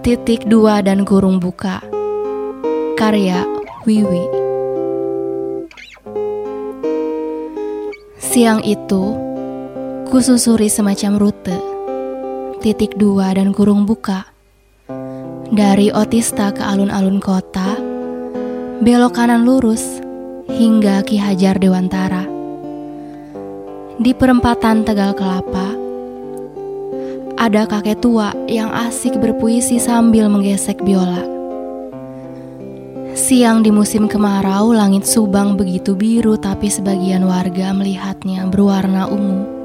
Titik dua dan kurung buka. Karya Wiwi. Siang itu Kususuri semacam rute. Titik dua dan kurung buka. Dari Otista ke alun-alun kota Belok kanan lurus Hingga Ki Hajar Dewantara. Di perempatan Tegal Kelapa ada kakek tua yang asik berpuisi sambil menggesek biola. Siang di musim kemarau, langit Subang begitu biru, tapi sebagian warga melihatnya berwarna ungu.